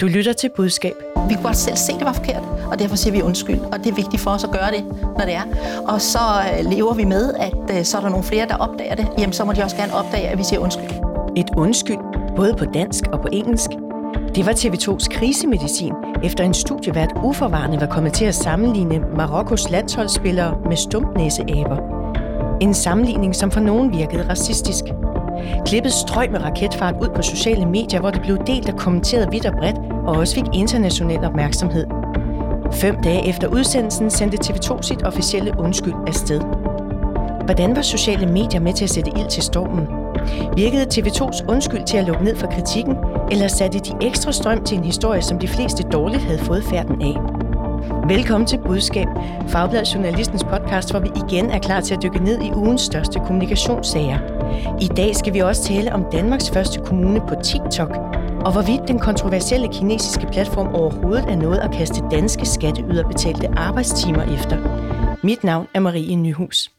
Du lytter til budskab. Vi kunne godt selv se, at det var forkert, og derfor siger vi undskyld. Og det er vigtigt for os at gøre det, når det er. Og så øh, lever vi med, at øh, så er der nogle flere, der opdager det. Jamen, så må de også gerne opdage, at vi siger undskyld. Et undskyld, både på dansk og på engelsk. Det var TV2's krisemedicin, efter en studievært uforvarende var kommet til at sammenligne Marokkos landsholdsspillere med stumpnæseaber. En sammenligning, som for nogen virkede racistisk. Klippet strøg med raketfart ud på sociale medier, hvor det blev delt og kommenteret vidt og bredt, og også fik international opmærksomhed. Fem dage efter udsendelsen sendte TV2 sit officielle undskyld afsted. Hvordan var sociale medier med til at sætte ild til stormen? Virkede TV2's undskyld til at lukke ned for kritikken, eller satte de ekstra strøm til en historie, som de fleste dårligt havde fået færden af? Velkommen til Budskab, Fagbladet Journalistens podcast, hvor vi igen er klar til at dykke ned i ugens største kommunikationssager. I dag skal vi også tale om Danmarks første kommune på TikTok, og hvorvidt den kontroversielle kinesiske platform overhovedet er noget at kaste danske skatteyderbetalte arbejdstimer efter. Mit navn er Marie Nyhus.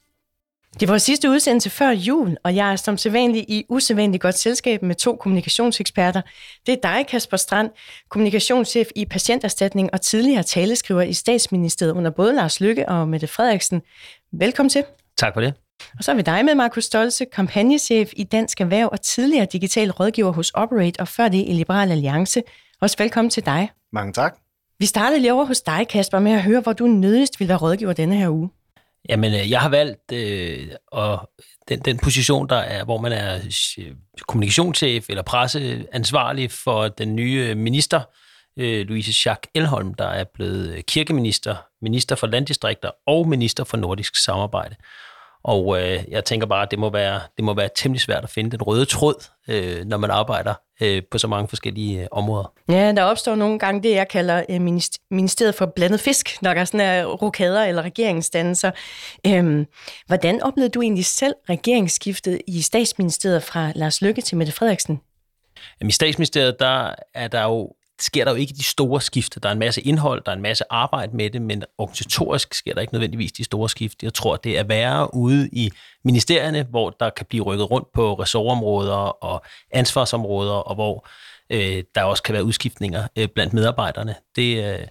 Det var sidste udsendelse før jul, og jeg er som sædvanlig i usædvanligt godt selskab med to kommunikationseksperter. Det er dig, Kasper Strand, kommunikationschef i Patienterstatning og tidligere taleskriver i statsministeriet under både Lars Lykke og Mette Frederiksen. Velkommen til. Tak for det. Og så er vi dig med, Markus Stolze, kampagnechef i Dansk Erhverv og tidligere digital rådgiver hos Operate og før det i Liberal Alliance. Også velkommen til dig. Mange tak. Vi startede lige over hos dig, Kasper, med at høre, hvor du nødigst ville være rådgiver denne her uge. Jamen, øh, jeg har valgt øh, og den, den position, der er, hvor man er øh, kommunikationschef eller presseansvarlig for den nye minister, øh, Louise Schack Elholm, der er blevet kirkeminister, minister for landdistrikter og minister for nordisk samarbejde. Og øh, jeg tænker bare, at det må, være, det må være temmelig svært at finde den røde tråd, øh, når man arbejder øh, på så mange forskellige øh, områder. Ja, der opstår nogle gange det, jeg kalder øh, ministeriet for blandet fisk, når der er sådan her rokader eller regeringsdannelser. Øhm, hvordan oplevede du egentlig selv regeringsskiftet i statsministeriet fra Lars Løkke til Mette Frederiksen? Jamen, I statsministeriet, der er der jo sker der jo ikke de store skifte. Der er en masse indhold, der er en masse arbejde med det, men organisatorisk sker der ikke nødvendigvis de store skifte. Jeg tror, det er værre ude i ministerierne, hvor der kan blive rykket rundt på ressortområder og ansvarsområder, og hvor øh, der også kan være udskiftninger øh, blandt medarbejderne. Det, øh,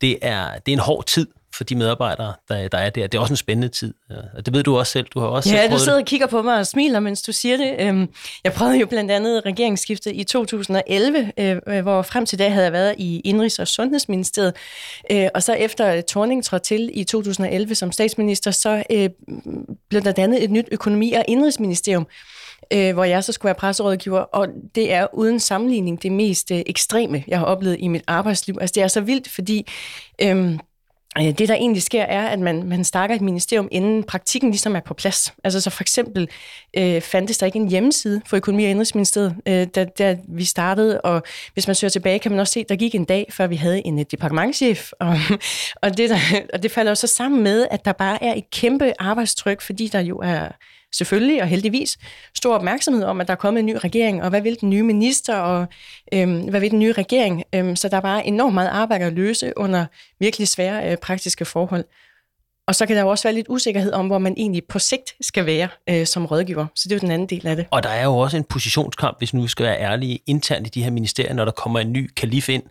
det, er, det er en hård tid for de medarbejdere, der, der er der. Det er også en spændende tid, og det ved du også selv. Du har også ja, du sidder og kigger på mig og smiler, mens du siger det. Øhm, jeg prøvede jo blandt andet regeringsskiftet i 2011, øh, hvor frem til dag havde jeg været i Indrigs- og Sundhedsministeriet, øh, og så efter Torning trådte til i 2011 som statsminister, så øh, blev der dannet et nyt økonomi- og indrigsministerium, hvor jeg så skulle være presserådgiver, og det er uden sammenligning det mest ekstreme, jeg har oplevet i mit arbejdsliv. Altså det er så vildt, fordi Øh, det, der egentlig sker, er, at man, man starter et ministerium, inden praktikken ligesom er på plads. Altså så for eksempel øh, fandtes der ikke en hjemmeside for Økonomi- og Indrigsministeriet, øh, da, da vi startede, og hvis man søger tilbage, kan man også se, at der gik en dag, før vi havde en øh, departementchef, og, og, det, der, og det falder jo så sammen med, at der bare er et kæmpe arbejdstryk, fordi der jo er selvfølgelig og heldigvis stor opmærksomhed om, at der er kommet en ny regering, og hvad vil den nye minister, og øhm, hvad vil den nye regering. Øhm, så der er bare enormt meget arbejde at løse under virkelig svære øh, praktiske forhold. Og så kan der jo også være lidt usikkerhed om, hvor man egentlig på sigt skal være øh, som rådgiver. Så det er jo den anden del af det. Og der er jo også en positionskamp, hvis nu vi skal være ærlige, internt i de her ministerier, når der kommer en ny kalif ind.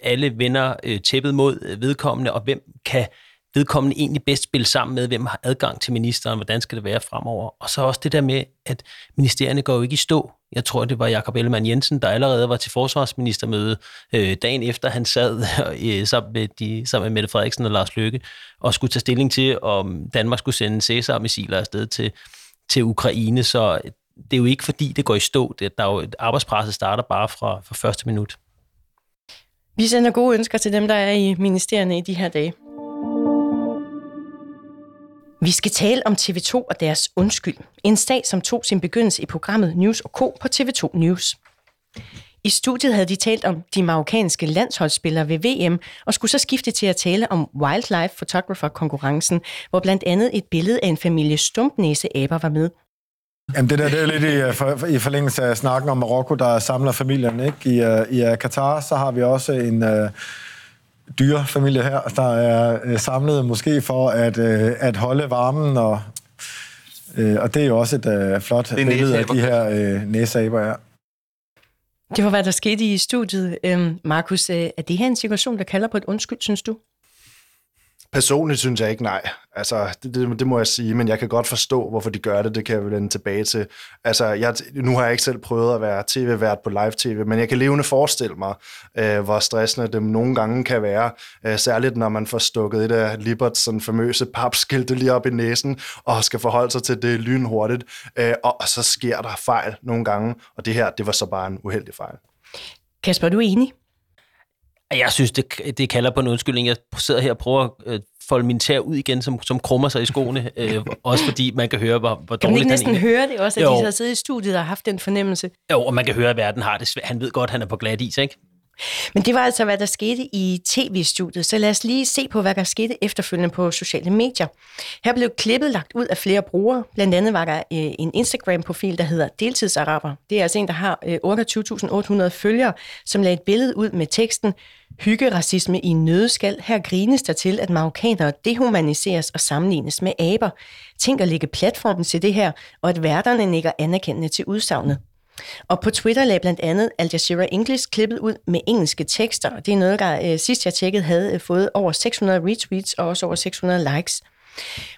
Alle vender øh, tæppet mod øh, vedkommende, og hvem kan vedkommende egentlig bedst spille sammen med, hvem har adgang til ministeren, hvordan skal det være fremover. Og så også det der med, at ministerierne går jo ikke i stå. Jeg tror, det var Jakob Ellemann Jensen, der allerede var til forsvarsministermøde øh, dagen efter, han sad øh, sammen, med de, sammen med Mette Frederiksen og Lars Løkke, og skulle tage stilling til, om Danmark skulle sende Cæsar-missiler afsted til, til Ukraine. Så det er jo ikke fordi, det går i stå. Det, der er jo, arbejdspresset starter bare fra, fra første minut. Vi sender gode ønsker til dem, der er i ministerierne i de her dage. Vi skal tale om TV2 og deres undskyld. En sag, som tog sin begyndelse i programmet News og Co. på TV2 News. I studiet havde de talt om de marokkanske landsholdsspillere ved VM, og skulle så skifte til at tale om Wildlife Photographer-konkurrencen, hvor blandt andet et billede af en familie stumpnæseaber var med. Jamen det der det er lidt i, øh, for, i forlængelse af snakken om Marokko, der samler familien ikke? I, uh, i øh, uh, Katar, så har vi også en... Uh, dyrefamilie her, der er øh, samlet måske for at, øh, at holde varmen, og, øh, og det er jo også et øh, flot billede af de her øh, næsaber, ja. Det var, hvad der skete i studiet. Øhm, Markus, øh, er det her en situation, der kalder på et undskyld, synes du? Personligt synes jeg ikke nej. Altså, det, det, det må jeg sige, men jeg kan godt forstå, hvorfor de gør det. Det kan jeg vende tilbage til. Altså, jeg, nu har jeg ikke selv prøvet at være tv-vært på live-tv, men jeg kan levende forestille mig, øh, hvor stressende det nogle gange kan være. Øh, særligt, når man får stukket et af Liberts sådan famøse papskilte lige op i næsen, og skal forholde sig til det lynhurtigt. Øh, og, og så sker der fejl nogle gange, og det her, det var så bare en uheldig fejl. Kasper, er du enig? Jeg synes, det, det kalder på en undskyldning. Jeg sidder her og prøver at øh, folde min tær ud igen, som, som krummer sig i skoene. øh, også fordi man kan høre, hvor, hvor Kan man dårligt ikke næsten han egentlig- høre det også, at Jo. de har siddet i studiet og haft den fornemmelse? Jo, og man kan høre, at verden har det svært. Han ved godt, at han er på glat is, ikke? Men det var altså, hvad der skete i tv-studiet, så lad os lige se på, hvad der skete efterfølgende på sociale medier. Her blev klippet lagt ud af flere brugere. Blandt andet var der øh, en Instagram-profil, der hedder Deltidsaraber. Det er altså en, der har øh, 28.800 følgere, som lagde et billede ud med teksten Hyggeracisme i nødskal. Her grines der til, at marokkanere dehumaniseres og sammenlignes med aber. Tænk at lægge platformen til det her, og at værterne nikker anerkendende til udsagnet. Og på Twitter lagde blandt andet Al Jazeera English klippet ud med engelske tekster. og Det er noget, der øh, sidst jeg tjekkede havde øh, fået over 600 retweets og også over 600 likes.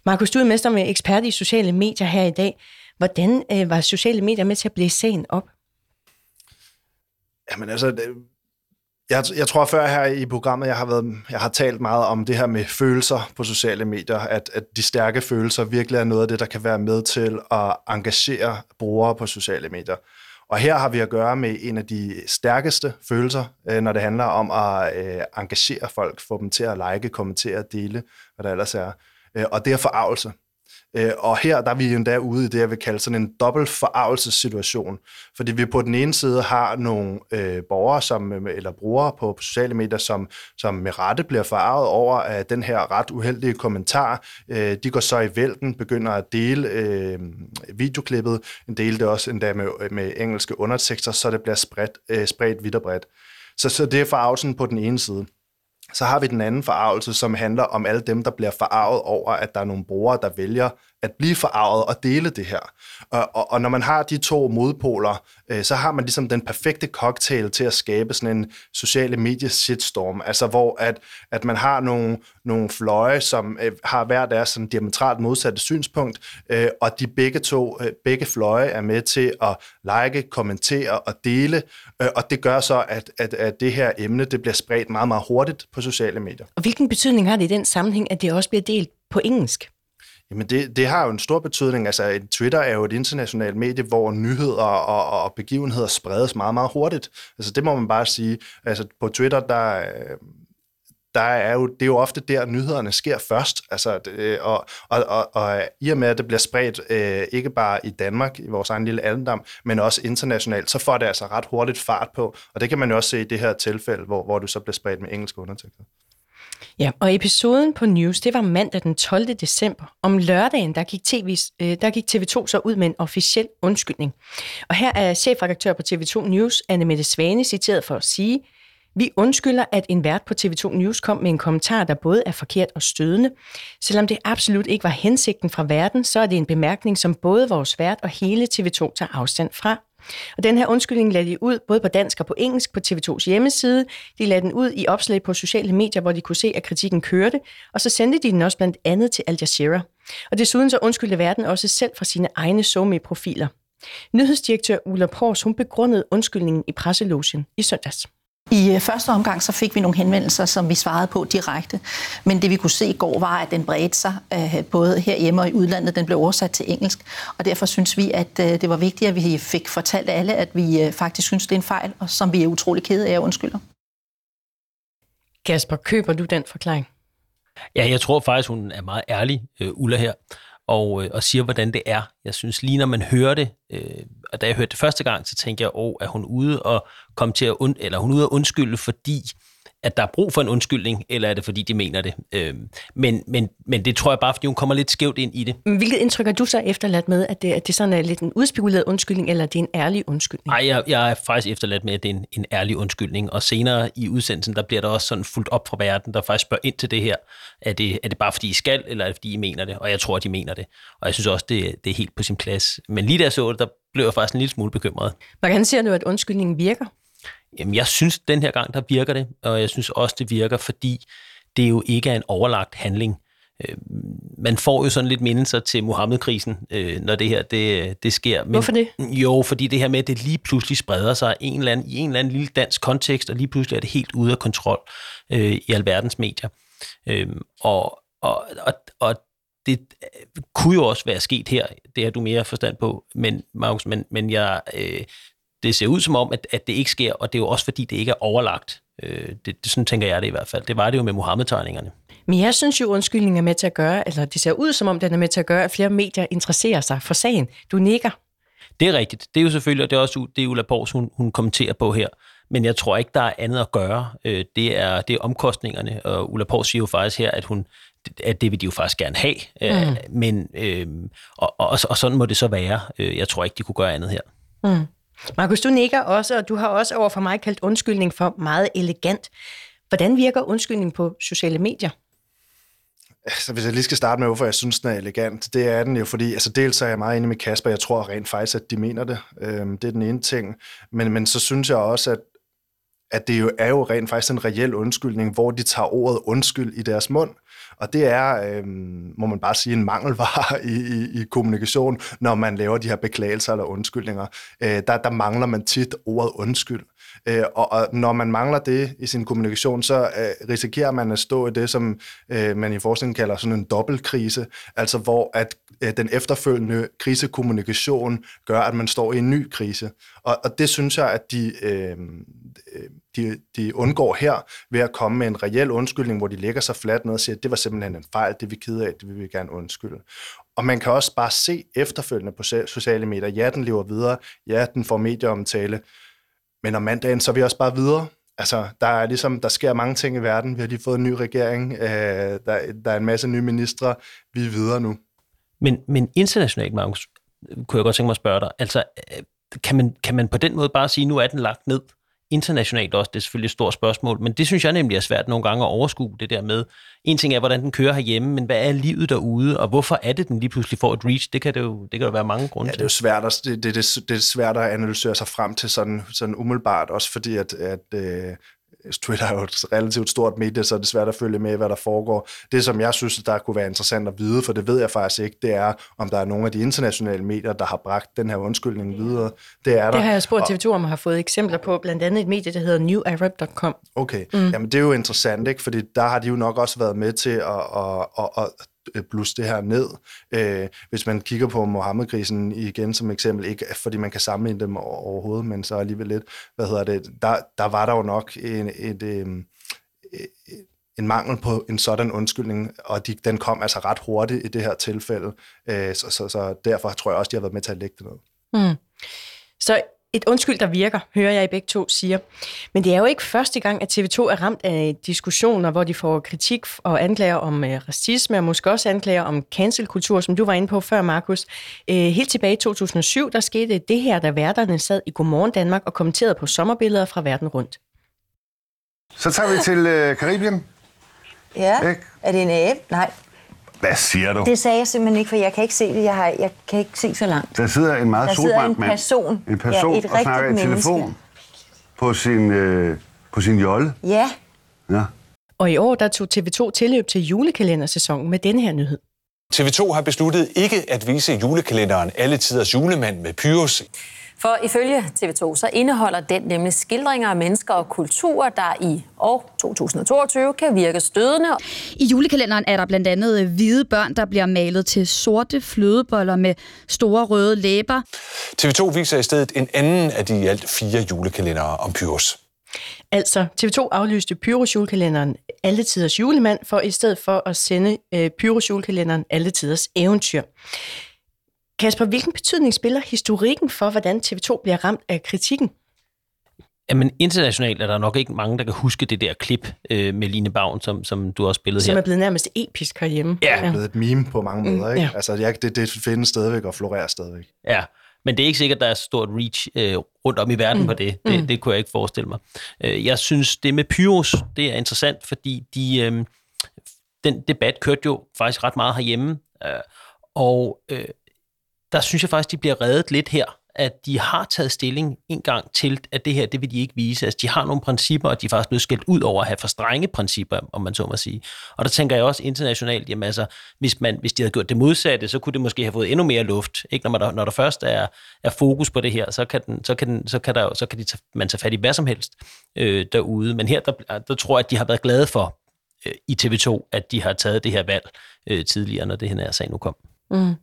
Markus, du er mester med ekspert i sociale medier her i dag. Hvordan øh, var sociale medier med til at blæse sagen op? Jamen altså, det- jeg, jeg tror før her i programmet, jeg har, været, jeg har talt meget om det her med følelser på sociale medier, at, at de stærke følelser virkelig er noget af det, der kan være med til at engagere brugere på sociale medier. Og her har vi at gøre med en af de stærkeste følelser, øh, når det handler om at øh, engagere folk, få dem til at like, kommentere, dele, hvad der ellers er. Øh, og det er forarvelse. Øh, Og her der er vi endda ude i det, jeg vil kalde sådan en dobbelt forarvelsessituation. Fordi vi på den ene side har nogle øh, borgere som, øh, eller brugere på, på sociale medier, som, som med rette bliver forarvet over at den her ret uheldige kommentar. Øh, de går så i vælten, begynder at dele øh, videoklippet, en del det også endda med, med engelske undertekster, så det bliver spredt, øh, spredt vidt og bredt. Så, så det er forarvelsen på den ene side. Så har vi den anden forarvelse, som handler om alle dem, der bliver forarvet over, at der er nogle brugere, der vælger at blive forarvet og dele det her. Og, og, og når man har de to modpoler, øh, så har man ligesom den perfekte cocktail til at skabe sådan en sociale medie shitstorm, altså hvor at, at man har nogle, nogle fløje, som øh, har hver deres sådan diametralt modsatte synspunkt, øh, og de begge to, øh, begge fløje er med til at like, kommentere og dele, øh, og det gør så, at, at, at det her emne, det bliver spredt meget, meget hurtigt på sociale medier. Og hvilken betydning har det i den sammenhæng, at det også bliver delt på engelsk? Jamen det, det har jo en stor betydning. Altså Twitter er jo et internationalt medie, hvor nyheder og, og begivenheder spredes meget, meget hurtigt. Altså det må man bare sige. Altså på Twitter, der, der er jo, det er jo ofte der, nyhederne sker først. Altså, det, og, og, og, og i og med, at det bliver spredt øh, ikke bare i Danmark, i vores egen lille aldendom, men også internationalt, så får det altså ret hurtigt fart på. Og det kan man jo også se i det her tilfælde, hvor, hvor det så bliver spredt med engelske undertekster. Ja, og episoden på News, det var mandag den 12. december. Om lørdagen, der gik, TV, øh, der gik TV2 så ud med en officiel undskyldning. Og her er chefredaktør på TV2 News, Anne Mette Svane, citeret for at sige, vi undskylder, at en vært på TV2 News kom med en kommentar, der både er forkert og stødende. Selvom det absolut ikke var hensigten fra verden, så er det en bemærkning, som både vores vært og hele TV2 tager afstand fra. Og den her undskyldning lagde de ud både på dansk og på engelsk på TV2's hjemmeside. De lagde den ud i opslag på sociale medier, hvor de kunne se, at kritikken kørte. Og så sendte de den også blandt andet til Al Jazeera. Og desuden så undskyldte verden også selv fra sine egne SoMe-profiler. Nyhedsdirektør Ulla Pors, hun begrundede undskyldningen i presselogen i søndags. I øh, første omgang så fik vi nogle henvendelser, som vi svarede på direkte. Men det vi kunne se i går var, at den bredte sig øh, både herhjemme og i udlandet. Den blev oversat til engelsk. Og derfor synes vi, at øh, det var vigtigt, at vi fik fortalt alle, at vi faktisk synes, det er en fejl, og som vi er utrolig kede af og undskylder. Kasper, køber du den forklaring? Ja, jeg tror faktisk, hun er meget ærlig, øh, Ulla her, og, øh, og siger, hvordan det er. Jeg synes lige, når man hører det, øh, og da jeg hørte det første gang, så tænkte jeg, åh, er hun ude og komme til at und, eller er hun ude at undskylde, fordi at der er brug for en undskyldning, eller er det fordi, de mener det? Øh, men, men, men det tror jeg bare, fordi hun kommer lidt skævt ind i det. Hvilket indtryk har du så efterladt med, at det, at det sådan er lidt en udspekuleret undskyldning, eller det er en ærlig undskyldning? Nej, jeg, jeg er faktisk efterladt med, at det er en, en ærlig undskyldning. Og senere i udsendelsen, der bliver der også sådan fuldt op fra verden, der faktisk spørger ind til det her. Er det, er det bare fordi I skal, eller er det fordi I mener det? Og jeg tror, at de mener det. Og jeg synes også, det, det er helt på sin plads. Men lige jeg så det, der blev jeg faktisk en lille smule bekymret. Hvordan ser du, at undskyldningen virker? Jamen, jeg synes, den her gang, der virker det, og jeg synes også, det virker, fordi det jo ikke er en overlagt handling. Øh, man får jo sådan lidt mindelser til Mohammed-krisen, øh, når det her det, det sker. Men, Hvorfor det? Jo, fordi det her med, at det lige pludselig spreder sig en eller anden, i en eller anden lille dansk kontekst, og lige pludselig er det helt ude af kontrol øh, i alverdens medier. Øh, og, og, og, og det kunne jo også være sket her, det har du mere forstand på, men Markus, men, men jeg, øh, det ser ud som om, at, at det ikke sker, og det er jo også fordi, det ikke er overlagt. Øh, det, det, sådan tænker jeg det i hvert fald. Det var det jo med Mohammed-tegningerne. Men jeg synes jo, undskyldningen er med til at gøre, eller det ser ud som om, den er med til at gøre, at flere medier interesserer sig for sagen. Du nikker. Det er rigtigt. Det er jo selvfølgelig, og det er også det, Ulla Bors, hun, hun kommenterer på her. Men jeg tror ikke, der er andet at gøre. Øh, det er, det er omkostningerne, og Ulla Bors siger jo faktisk her, at hun at det vil de jo faktisk gerne have. Øh, mm. Men, øh, og, og, og sådan må det så være. Øh, jeg tror ikke, de kunne gøre andet her. Mm. Markus, du nikker også, og du har også over for mig kaldt undskyldning for meget elegant. Hvordan virker undskyldning på sociale medier? Altså, hvis jeg lige skal starte med, hvorfor jeg synes, den er elegant, det er den jo, fordi altså, dels er jeg meget enig med Kasper, jeg tror rent faktisk, at de mener det. Øhm, det er den ene ting. Men, men så synes jeg også, at, at det jo er jo rent faktisk en reel undskyldning, hvor de tager ordet undskyld i deres mund. Og det er, øh, må man bare sige, en mangelvare i, i, i kommunikation, når man laver de her beklagelser eller undskyldninger. Øh, der, der mangler man tit ordet undskyld. Øh, og, og når man mangler det i sin kommunikation, så øh, risikerer man at stå i det, som øh, man i forskningen kalder sådan en dobbeltkrise, altså hvor at øh, den efterfølgende krisekommunikation gør, at man står i en ny krise. Og, og det synes jeg, at de, øh, de, de undgår her ved at komme med en reel undskyldning, hvor de lægger sig fladt ned og siger, at det var simpelthen en fejl, det vi kede af, det vil vi gerne undskylde. Og man kan også bare se efterfølgende på sociale medier, ja, den lever videre, ja, den får medieomtale, men om mandagen, så er vi også bare videre. Altså, der er ligesom, der sker mange ting i verden. Vi har lige fået en ny regering. Øh, der, der er en masse nye ministre. Vi er videre nu. Men, men internationalt, Magnus, kunne jeg godt tænke mig at spørge dig. Altså, øh, kan man, kan man på den måde bare sige, nu er den lagt ned? Internationalt også, det er selvfølgelig et stort spørgsmål, men det synes jeg nemlig er svært nogle gange at overskue det der med. En ting er, hvordan den kører herhjemme, men hvad er livet derude, og hvorfor er det, den lige pludselig får et reach? Det kan, det jo, det kan jo være mange grunde ja, det er jo svært at, det, det, det, det er svært at analysere sig frem til sådan, sådan umiddelbart, også fordi at, at øh, Twitter er jo et relativt stort medie, så det er svært at følge med, hvad der foregår. Det, som jeg synes, der kunne være interessant at vide, for det ved jeg faktisk ikke, det er, om der er nogle af de internationale medier, der har bragt den her undskyldning videre. Det er der. Det har jeg spurgt TV2 om, har fået eksempler på, blandt andet et medie, der hedder newarab.com. Okay, mm. jamen det er jo interessant, ikke? fordi der har de jo nok også været med til at, at, at, at Øh, det her ned. Øh, hvis man kigger på Mohammed-krisen igen som eksempel, ikke fordi man kan sammenligne dem overhovedet, men så alligevel lidt, hvad hedder det, der, der var der jo nok en, et, et, en mangel på en sådan undskyldning, og de, den kom altså ret hurtigt i det her tilfælde, øh, så, så, så derfor tror jeg også, de har været med til at lægge det ned. Mm. Så et undskyld, der virker, hører jeg i begge to siger. Men det er jo ikke første gang, at TV2 er ramt af diskussioner, hvor de får kritik og anklager om øh, racisme, og måske også anklager om cancelkultur, som du var inde på før, Markus. Øh, helt tilbage i 2007, der skete det her, da værterne sad i Godmorgen Danmark og kommenterede på sommerbilleder fra verden rundt. Så tager vi til øh, Karibien. Ja, Ik? er det en abe? Nej, hvad siger du? Det sagde jeg simpelthen ikke, for jeg kan ikke se det. Jeg, har, jeg kan ikke se så langt. Der sidder en meget solbrændt mand. en person. En person ja, et og snakker i telefon på sin, øh, på sin jolle. Ja. ja. Og i år der tog TV2 tilløb til julekalendersæsonen med denne her nyhed. TV2 har besluttet ikke at vise julekalenderen Alle Tiders Julemand med Pyrus. For ifølge TV2 så indeholder den nemlig skildringer af mennesker og kulturer, der i år 2022 kan virke stødende. I julekalenderen er der blandt andet hvide børn, der bliver malet til sorte flødeboller med store røde læber. TV2 viser i stedet en anden af de i alt fire julekalendere om Pyrus. Altså, TV2 aflyste Pyrus julekalenderen Alle Tiders Julemand, for i stedet for at sende øh, Pyrus julekalenderen Alle Tiders Eventyr. Kasper, hvilken betydning spiller historikken for, hvordan TV2 bliver ramt af kritikken? Jamen, internationalt er der nok ikke mange, der kan huske det der klip øh, med Line Bavn, som, som du også spillede som her. Som er blevet nærmest episk herhjemme. Ja, det er blevet et meme på mange måder. Ikke? Mm, ja. Altså, jeg, det, det findes stadigvæk og florerer stadigvæk. Ja, men det er ikke sikkert, at der er stort reach øh, rundt om i verden mm. på det. Det, mm. det kunne jeg ikke forestille mig. Øh, jeg synes, det med Pyros, det er interessant, fordi de, øh, den debat kørte jo faktisk ret meget herhjemme. Øh, og øh, der synes jeg faktisk, de bliver reddet lidt her. at de har taget stilling en gang til, at det her, det vil de ikke vise. Altså, de har nogle principper, og de er faktisk blevet skældt ud over at have for strenge principper, om man så må sige. Og der tænker jeg også internationalt, jamen altså, hvis, man, hvis de havde gjort det modsatte, så kunne det måske have fået endnu mere luft. Ikke? Når, man, når der først er, er fokus på det her, så kan, den, så kan, den, så kan, der, så kan de tage, man tage fat i hvad som helst øh, derude. Men her, der, der tror jeg, at de har været glade for øh, i TV2, at de har taget det her valg øh, tidligere, når det her sag nu kom. Mm.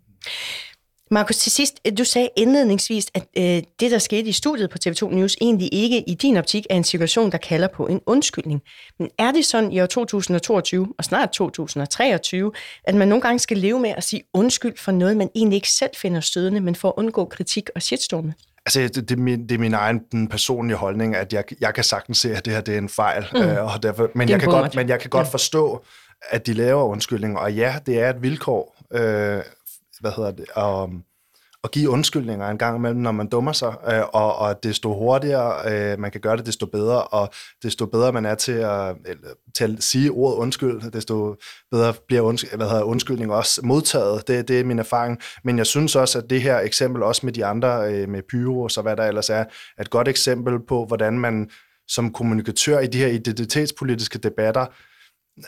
Markus, til sidst, du sagde indledningsvis, at øh, det, der skete i studiet på TV2 News, egentlig ikke i din optik er en situation, der kalder på en undskyldning. Men er det sådan i år 2022 og snart 2023, at man nogle gange skal leve med at sige undskyld for noget, man egentlig ikke selv finder stødende, men for at undgå kritik og shitstorme? Altså, det, det, er min, det er min egen den personlige holdning, at jeg, jeg kan sagtens se, at det her det er en fejl. Mm. Øh, og derfor, men, jeg kan godt, men jeg kan godt ja. forstå, at de laver undskyldninger. Og ja, det er et vilkår. Øh, hvad hedder det, og, at give undskyldninger en gang imellem, når man dummer sig, øh, og, og desto hurtigere øh, man kan gøre det, desto bedre, og desto bedre man er til at, til at sige ordet undskyld, desto bedre bliver undskyld, hvad hedder, undskyldning også modtaget. Det, det er min erfaring. Men jeg synes også, at det her eksempel, også med de andre, øh, med pyro og hvad der ellers er, er et godt eksempel på, hvordan man som kommunikatør i de her identitetspolitiske debatter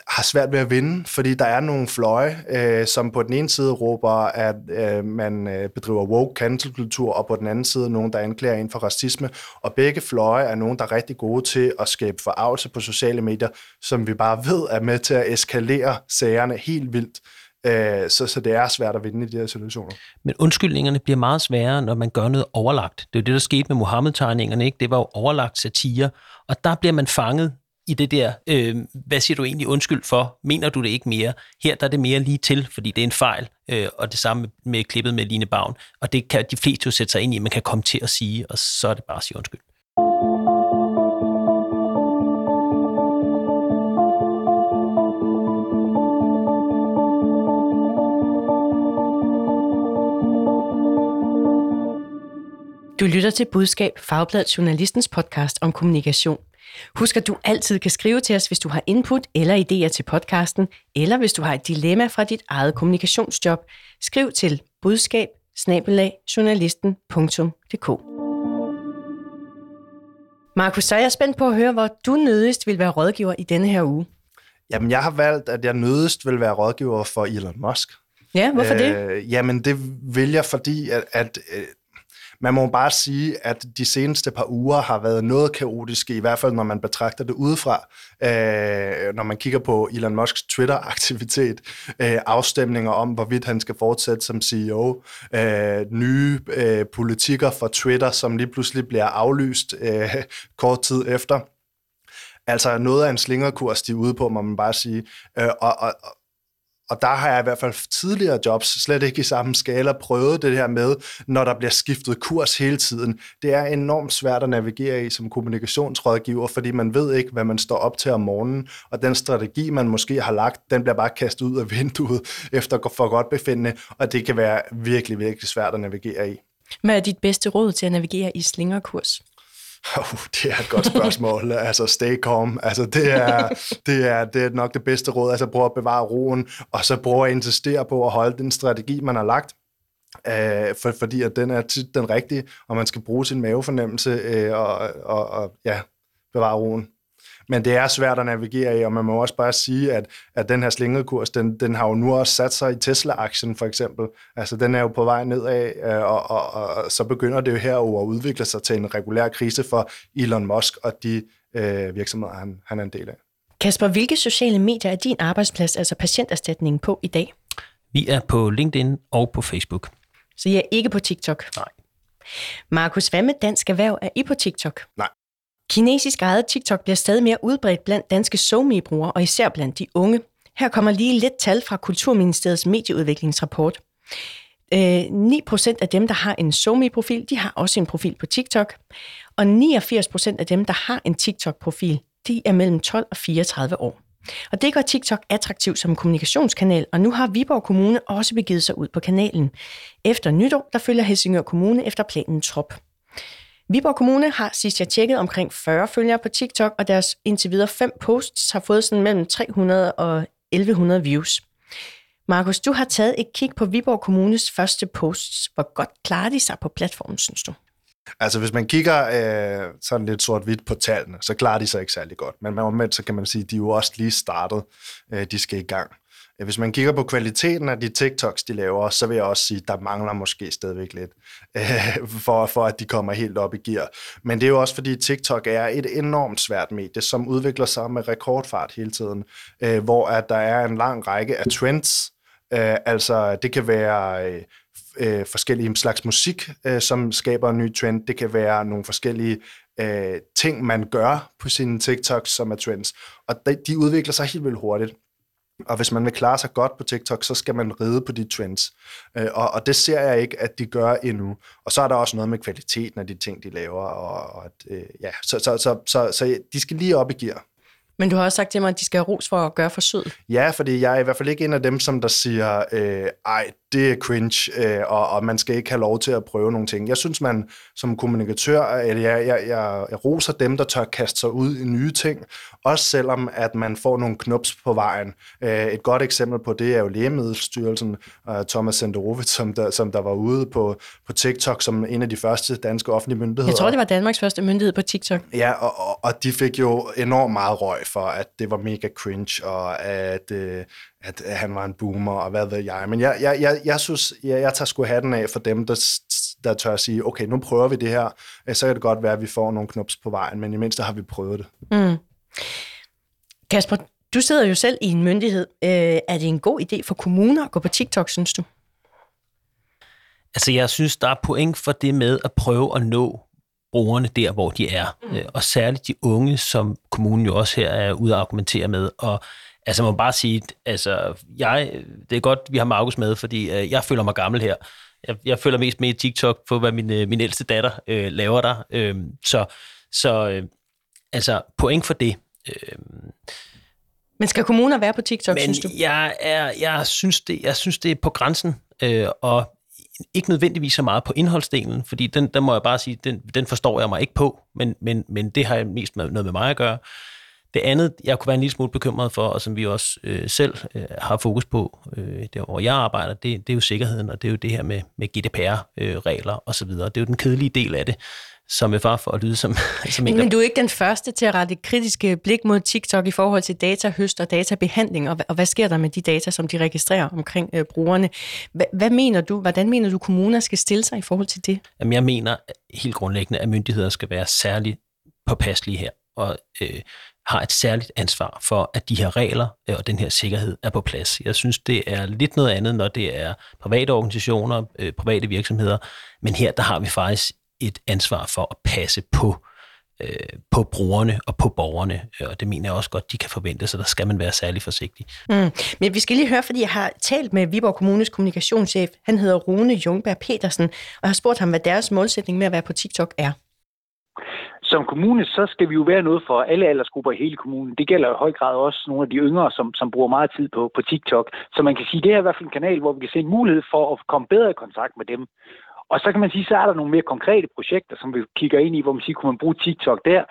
har svært ved at vinde, fordi der er nogle fløje, øh, som på den ene side råber, at øh, man øh, bedriver woke cancelkultur, og på den anden side nogen, der anklager en for racisme. Og begge fløje er nogen, der er rigtig gode til at skabe forarvelse på sociale medier, som vi bare ved er med til at eskalere sagerne helt vildt. Øh, så, så det er svært at vinde i de her situationer. Men undskyldningerne bliver meget sværere, når man gør noget overlagt. Det er jo det, der skete med Mohammed-tegningerne. Ikke? Det var jo overlagt satire, og der bliver man fanget i det der, øh, hvad siger du egentlig undskyld for? Mener du det ikke mere? Her der er det mere lige til, fordi det er en fejl, øh, og det samme med klippet med Line Bavn. Og det kan de fleste jo sætte sig ind i, man kan komme til at sige, og så er det bare at sige undskyld. Du lytter til Budskab, Fagbladet Journalistens podcast om kommunikation. Husk, at du altid kan skrive til os, hvis du har input eller idéer til podcasten, eller hvis du har et dilemma fra dit eget kommunikationsjob. Skriv til budskab Markus, så er jeg spændt på at høre, hvor du nødigst vil være rådgiver i denne her uge. Jamen, jeg har valgt, at jeg nødigst vil være rådgiver for Elon Musk. Ja, hvorfor øh, det? Jamen, det vil jeg, fordi at, at øh, man må bare sige, at de seneste par uger har været noget kaotiske, i hvert fald når man betragter det udefra. Øh, når man kigger på Elon Musks Twitter-aktivitet, øh, afstemninger om, hvorvidt han skal fortsætte som CEO, øh, nye øh, politikker for Twitter, som lige pludselig bliver aflyst øh, kort tid efter. Altså noget af en slingerkurs, de er ude på, må man bare sige. Øh, og, og, og der har jeg i hvert fald tidligere jobs, slet ikke i samme skala, prøvet det her med, når der bliver skiftet kurs hele tiden. Det er enormt svært at navigere i som kommunikationsrådgiver, fordi man ved ikke, hvad man står op til om morgenen, og den strategi, man måske har lagt, den bliver bare kastet ud af vinduet efter for godt befindende, og det kan være virkelig, virkelig svært at navigere i. Hvad er dit bedste råd til at navigere i slingerkurs? Oh, det er et godt spørgsmål. altså, stay calm. Altså, det er, det, er, det er nok det bedste råd. Altså, prøv at bevare roen, og så prøv at insistere på at holde den strategi, man har lagt. Uh, for, fordi at den er tit den rigtige, og man skal bruge sin mavefornemmelse uh, og, og, og ja, bevare roen. Men det er svært at navigere i, og man må også bare sige, at, at den her slingrekurs, den, den har jo nu også sat sig i Tesla-aktien for eksempel. Altså den er jo på vej nedad, øh, og, og, og, og så begynder det jo her at udvikle sig til en regulær krise for Elon Musk og de øh, virksomheder, han, han er en del af. Kasper, hvilke sociale medier er din arbejdsplads, altså patienterstatningen, på i dag? Vi er på LinkedIn og på Facebook. Så I er ikke på TikTok? Nej. Markus, hvad med dansk erhverv? Er I på TikTok? Nej. Kinesisk eget TikTok bliver stadig mere udbredt blandt danske SoMe-brugere, og især blandt de unge. Her kommer lige lidt tal fra Kulturministeriets medieudviklingsrapport. Øh, 9% af dem, der har en SoMe-profil, de har også en profil på TikTok. Og 89% af dem, der har en TikTok-profil, de er mellem 12 og 34 år. Og det gør TikTok attraktiv som kommunikationskanal, og nu har Viborg Kommune også begivet sig ud på kanalen. Efter nytår, der følger Helsingør Kommune efter planen trop. Viborg Kommune har sidst jeg tjekket omkring 40 følgere på TikTok, og deres indtil videre fem posts har fået sådan mellem 300 og 1100 views. Markus, du har taget et kig på Viborg Kommunes første posts. Hvor godt klarer de sig på platformen, synes du? Altså, hvis man kigger øh, sådan lidt sort-hvidt på tallene, så klarer de sig ikke særlig godt. Men omvendt, så kan man sige, at de er jo også lige startet. Øh, de skal i gang. Hvis man kigger på kvaliteten af de TikToks, de laver, så vil jeg også sige, at der mangler måske stadigvæk lidt, øh, for, for at de kommer helt op i gear. Men det er jo også, fordi TikTok er et enormt svært medie, som udvikler sig med rekordfart hele tiden, øh, hvor at der er en lang række af trends, øh, altså, det kan være øh, øh, forskellige slags musik, øh, som skaber en ny trend. Det kan være nogle forskellige øh, ting, man gør på sine TikToks, som er trends. Og de, de udvikler sig helt vildt hurtigt. Og hvis man vil klare sig godt på TikTok, så skal man ride på de trends. Øh, og, og det ser jeg ikke, at de gør endnu. Og så er der også noget med kvaliteten af de ting, de laver. Og, og at, øh, ja, så, så, så, så, så de skal lige op i gear. Men du har også sagt til mig, at de skal have ros for at gøre forsøget. Ja, fordi jeg er i hvert fald ikke en af dem, som der siger, øh, ej, det er cringe, øh, og, og man skal ikke have lov til at prøve nogle ting. Jeg synes, man som kommunikatør, at jeg, jeg, jeg, jeg roser dem, der tør kaste sig ud i nye ting, også selvom at man får nogle knups på vejen. Øh, et godt eksempel på det er jo Lægemiddelstyrelsen, øh, Thomas Senderovic, som der, som der var ude på, på TikTok som en af de første danske offentlige myndigheder. Jeg tror, det var Danmarks første myndighed på TikTok. Ja, og, og, og de fik jo enormt meget røg for, at det var mega cringe, og at, øh, at han var en boomer, og hvad ved jeg. Men jeg, jeg, jeg, jeg synes, jeg, jeg tager sgu hatten af for dem, der, der tør at sige, okay, nu prøver vi det her. Øh, så kan det godt være, at vi får nogle knups på vejen, men i mindste har vi prøvet det. Mm. Kasper, du sidder jo selv i en myndighed. Øh, er det en god idé for kommuner at gå på TikTok, synes du? Altså, jeg synes, der er point for det med at prøve at nå brugerne der, hvor de er. Mm. Øh, og særligt de unge, som kommunen jo også her er ude at argumentere med. Og altså, man må bare sige, altså, jeg, det er godt, vi har Markus med, fordi øh, jeg føler mig gammel her. Jeg, jeg føler mest med i TikTok på, hvad min, øh, min ældste datter øh, laver der. Øh, så så øh, altså, point for det. Øh, men skal kommuner være på TikTok, men synes du? Jeg, er, jeg, synes det, jeg synes, det er på grænsen, øh, og ikke nødvendigvis så meget på indholdsdelen, fordi den, den må jeg bare sige, den, den forstår jeg mig ikke på, men, men, men det har mest med, noget med mig at gøre. Det andet, jeg kunne være en lille smule bekymret for, og som vi også øh, selv øh, har fokus på, øh, der hvor jeg arbejder, det, det er jo sikkerheden, og det er jo det her med, med GDPR-regler øh, osv. Det er jo den kedelige del af det som er far for at lyde som, som en, Men du er ikke den første til at rette kritiske blik mod TikTok i forhold til datahøst og databehandling, og, og hvad sker der med de data, som de registrerer omkring øh, brugerne? Hva, hvad mener du, hvordan mener du, kommuner skal stille sig i forhold til det? Jamen, jeg mener helt grundlæggende, at myndigheder skal være særligt påpasselige her, og øh, har et særligt ansvar for, at de her regler øh, og den her sikkerhed er på plads. Jeg synes, det er lidt noget andet, når det er private organisationer, øh, private virksomheder, men her der har vi faktisk et ansvar for at passe på øh, på brugerne og på borgerne, øh, og det mener jeg også godt, de kan forvente, så der skal man være særlig forsigtig. Mm. Men vi skal lige høre, fordi jeg har talt med Viborg Kommunes kommunikationschef, han hedder Rune Jungberg Petersen, og jeg har spurgt ham, hvad deres målsætning med at være på TikTok er. Som kommune, så skal vi jo være noget for alle aldersgrupper i hele kommunen. Det gælder i høj grad også nogle af de yngre, som, som bruger meget tid på, på TikTok. Så man kan sige, det er i hvert fald en kanal, hvor vi kan se en mulighed for at komme bedre i kontakt med dem. Og så kan man sige, så er der nogle mere konkrete projekter, som vi kigger ind i, hvor man siger, kunne man bruge TikTok der?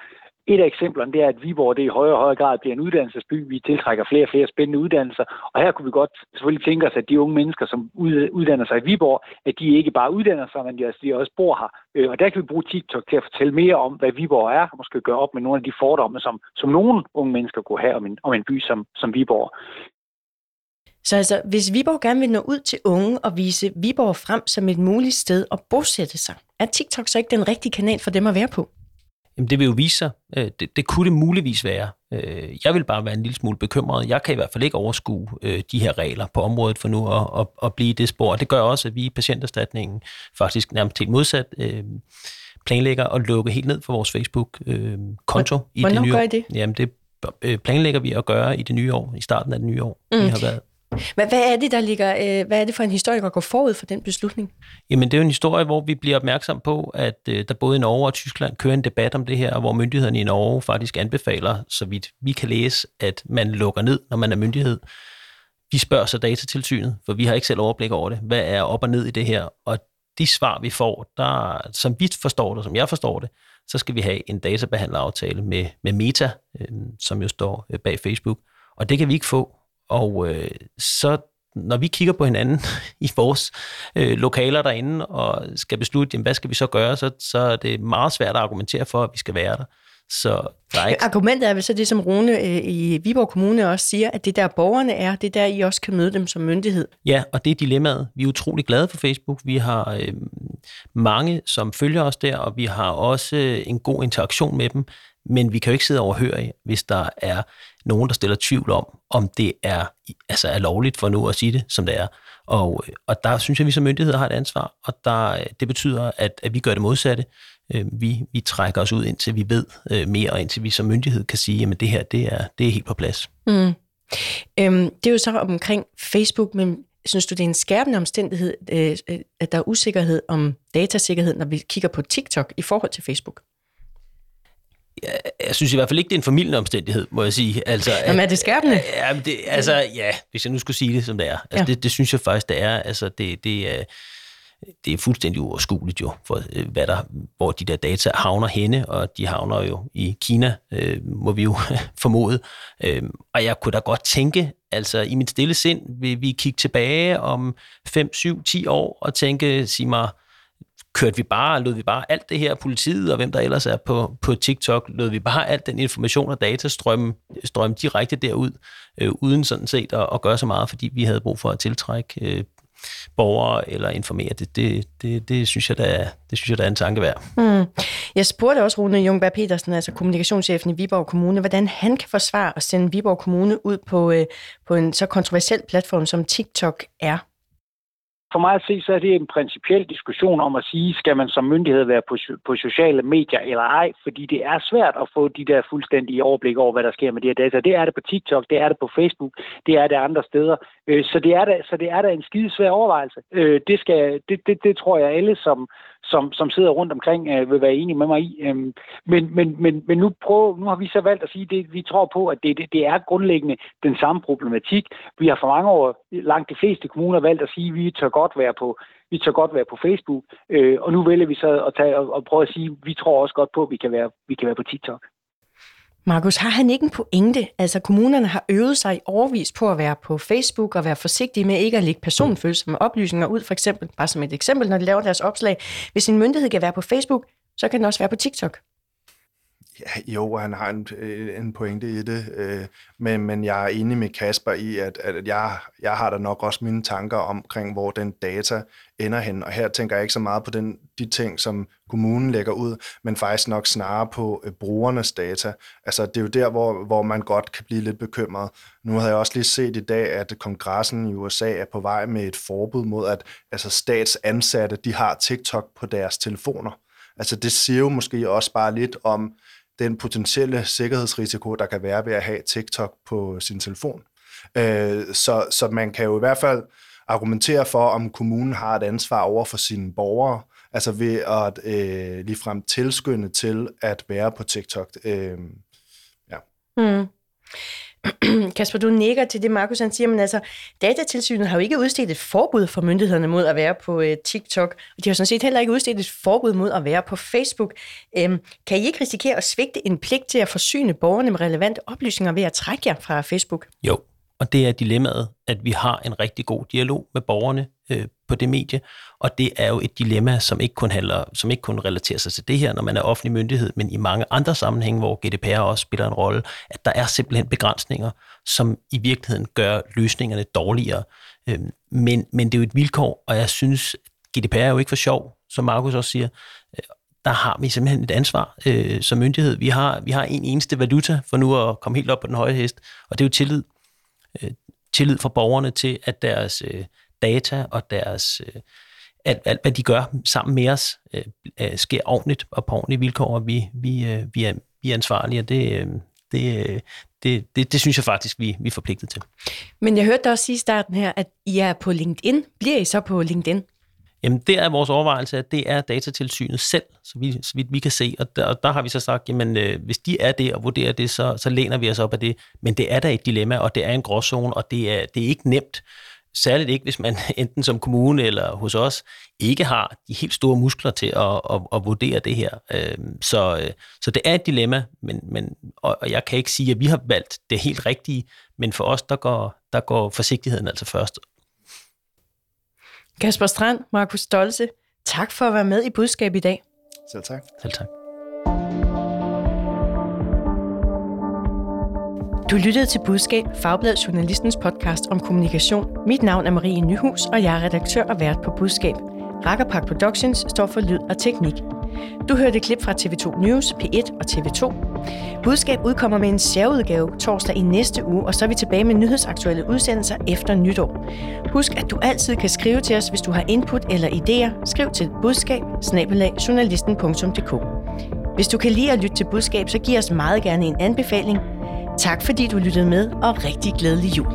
Et af eksemplerne det er, at Viborg det i højere og højere grad bliver en uddannelsesby. Vi tiltrækker flere og flere spændende uddannelser. Og her kunne vi godt selvfølgelig tænke os, at de unge mennesker, som uddanner sig i Viborg, at de ikke bare uddanner sig, men de altså, også bor her. Øh, og der kan vi bruge TikTok til at fortælle mere om, hvad Viborg er, og måske gøre op med nogle af de fordomme, som, som nogle unge mennesker kunne have om en, om en by som, som Viborg. Så altså, hvis Viborg gerne vil nå ud til unge og vise Viborg frem som et muligt sted at bosætte sig, er TikTok så ikke den rigtige kanal for dem at være på? Jamen, det vil jo vise sig. Øh, det, det kunne det muligvis være. Øh, jeg vil bare være en lille smule bekymret. Jeg kan i hvert fald ikke overskue øh, de her regler på området for nu at, at, at blive det spor. Det gør også, at vi i patienterstatningen faktisk nærmest helt modsat planlægger at lukke helt ned for vores Facebook-konto. Hvornår i det nye gør I det? Jamen, det planlægger vi at gøre i det nye år, i starten af det nye år. Mm. Vi har været hvad, hvad er det, der ligger, øh, hvad er det for en historie, der går forud for den beslutning? Jamen, det er jo en historie, hvor vi bliver opmærksom på, at øh, der både i Norge og Tyskland kører en debat om det her, hvor myndighederne i Norge faktisk anbefaler, så vidt vi kan læse, at man lukker ned, når man er myndighed. Vi spørger så datatilsynet, for vi har ikke selv overblik over det. Hvad er op og ned i det her? Og de svar, vi får, der, som vi forstår det, som jeg forstår det, så skal vi have en databehandleraftale med, med Meta, øh, som jo står øh, bag Facebook. Og det kan vi ikke få, og øh, så når vi kigger på hinanden i vores øh, lokaler derinde og skal beslutte, jamen, hvad skal vi så gøre, så, så er det meget svært at argumentere for, at vi skal være der. Så der er ikke... Argumentet er vel så det, som Rune øh, i Viborg Kommune også siger, at det der borgerne er, det er der, I også kan møde dem som myndighed. Ja, og det er dilemmaet. Vi er utrolig glade for Facebook. Vi har øh, mange, som følger os der, og vi har også øh, en god interaktion med dem. Men vi kan jo ikke sidde og overhøre, hvis der er nogen, der stiller tvivl om, om det er, altså er lovligt for nu at sige det, som det er. Og, og der synes jeg, at vi som myndigheder har et ansvar, og der, det betyder, at, at vi gør det modsatte. Øh, vi, vi trækker os ud, indtil vi ved øh, mere, og indtil vi som myndighed kan sige, at det her det er, det er helt på plads. Mm. Øhm, det er jo så omkring Facebook, men synes du, det er en skærpende omstændighed, øh, at der er usikkerhed om datasikkerhed, når vi kigger på TikTok i forhold til Facebook? Jeg, jeg synes i hvert fald ikke, det er en formidlende omstændighed, må jeg sige. Altså, Jamen er det skærpende? Ja, det, altså, ja, hvis jeg nu skulle sige det, som det er. Altså, ja. det, det synes jeg faktisk, det er. Altså, det, det er det er fuldstændig uoverskueligt jo, for, øh, hvad der, hvor de der data havner henne, og de havner jo i Kina, øh, må vi jo formode. Øh, og jeg kunne da godt tænke, altså i mit stille sind, vil vi kigge tilbage om 5, 7, 10 år og tænke, sig mig, kørte vi bare, lød vi bare alt det her, politiet og hvem der ellers er på, på TikTok, lød vi bare alt den information og data strømme, strømme direkte derud, øh, uden sådan set at, at gøre så meget, fordi vi havde brug for at tiltrække øh, borgere eller informere. Det, det, det, det, synes jeg, der er, det synes jeg, der er en tanke værd. Mm. Jeg spurgte også Rune Jungberg Petersen, altså kommunikationschefen i Viborg Kommune, hvordan han kan forsvare at sende Viborg Kommune ud på, øh, på en så kontroversiel platform, som TikTok er for mig at se, så er det en principiel diskussion om at sige, skal man som myndighed være på, på sociale medier eller ej, fordi det er svært at få de der fuldstændige overblik over, hvad der sker med de her data. Det er det på TikTok, det er det på Facebook, det er det andre steder. Øh, så det er da, så det er da en skide svær overvejelse. Øh, det, skal, det, det, det tror jeg alle, som, som, som sidder rundt omkring, øh, vil være enige med mig i. Øhm, men, men, men, men nu, prøv, nu har vi så valgt at sige, at vi tror på, at det, det, det er grundlæggende den samme problematik. Vi har for mange år, langt de fleste kommuner, valgt at sige, at vi tør godt være på vi tør godt være på Facebook, øh, og nu vælger vi så at tage og, og prøve at sige, at vi tror også godt på, at vi kan være, vi kan være på TikTok. Markus, har han ikke en pointe? Altså, kommunerne har øvet sig i overvis på at være på Facebook og være forsigtige med ikke at lægge personfølsomme oplysninger ud, for eksempel, bare som et eksempel, når de laver deres opslag. Hvis en myndighed kan være på Facebook, så kan den også være på TikTok. Ja, jo, han har en, øh, en pointe i det, øh, men, men jeg er enig med Kasper i, at, at jeg, jeg har da nok også mine tanker omkring, hvor den data ender hen, og her tænker jeg ikke så meget på den, de ting, som kommunen lægger ud, men faktisk nok snarere på øh, brugernes data. Altså det er jo der, hvor, hvor man godt kan blive lidt bekymret. Nu havde jeg også lige set i dag, at kongressen i USA er på vej med et forbud mod, at altså statsansatte, de har TikTok på deres telefoner. Altså det siger jo måske også bare lidt om, den potentielle sikkerhedsrisiko, der kan være ved at have TikTok på sin telefon. Øh, så, så man kan jo i hvert fald argumentere for, om kommunen har et ansvar over for sine borgere, altså ved at øh, ligefrem tilskynde til at være på TikTok. Øh, ja. Mm. Kasper, du nikker til det, Markus han siger, men altså, datatilsynet har jo ikke udstedt et forbud for myndighederne mod at være på øh, TikTok, og de har sådan set heller ikke udstedt et forbud mod at være på Facebook. Øhm, kan I ikke risikere at svigte en pligt til at forsyne borgerne med relevante oplysninger ved at trække jer fra Facebook? Jo, og det er dilemmaet, at vi har en rigtig god dialog med borgerne øh, på det medie, og det er jo et dilemma, som ikke kun handler, som ikke kun relaterer sig til det her, når man er offentlig myndighed, men i mange andre sammenhænge, hvor GDPR også spiller en rolle, at der er simpelthen begrænsninger, som i virkeligheden gør løsningerne dårligere. Øh, men, men det er jo et vilkår, og jeg synes, GDPR er jo ikke for sjov, som Markus også siger. Øh, der har vi simpelthen et ansvar øh, som myndighed. Vi har, vi har en eneste valuta for nu at komme helt op på den høje hest, og det er jo tillid. Øh, tillid fra borgerne til, at deres øh, data og deres øh, alt, alt, hvad de gør sammen med os, øh, øh, sker ordentligt og på ordentlige vilkår, og vi, vi, øh, vi, er, vi er ansvarlige, og det, øh, det, øh, det, det, det synes jeg faktisk, vi, vi er forpligtet til. Men jeg hørte dig også sige i starten her, at I er på LinkedIn. Bliver I så på LinkedIn? Jamen, der er vores overvejelse, at det er datatilsynet selv, så, vi, så vidt vi kan se. Og der, og der har vi så sagt, jamen, øh, hvis de er det og vurderer det, så, så læner vi os op af det. Men det er da et dilemma, og det er en gråzone, og det er, det er ikke nemt. Særligt ikke, hvis man enten som kommune eller hos os ikke har de helt store muskler til at, at, at vurdere det her. Øh, så, øh, så det er et dilemma, men, men, og jeg kan ikke sige, at vi har valgt det helt rigtige, men for os, der går, der går forsigtigheden altså først. Kasper Strand, Markus Stolze, tak for at være med i budskab i dag. Selv tak. Selv tak. Du lyttede til Budskab, Fagbladet Journalistens podcast om kommunikation. Mit navn er Marie Nyhus, og jeg er redaktør og vært på Budskab. Rakkerpak Productions står for lyd og teknik. Du hørte klip fra TV2 News, P1 og TV2. Budskab udkommer med en særudgave torsdag i næste uge, og så er vi tilbage med nyhedsaktuelle udsendelser efter nytår. Husk, at du altid kan skrive til os, hvis du har input eller idéer. Skriv til budskab Hvis du kan lide at lytte til budskab, så giv os meget gerne en anbefaling. Tak fordi du lyttede med, og rigtig glædelig jul.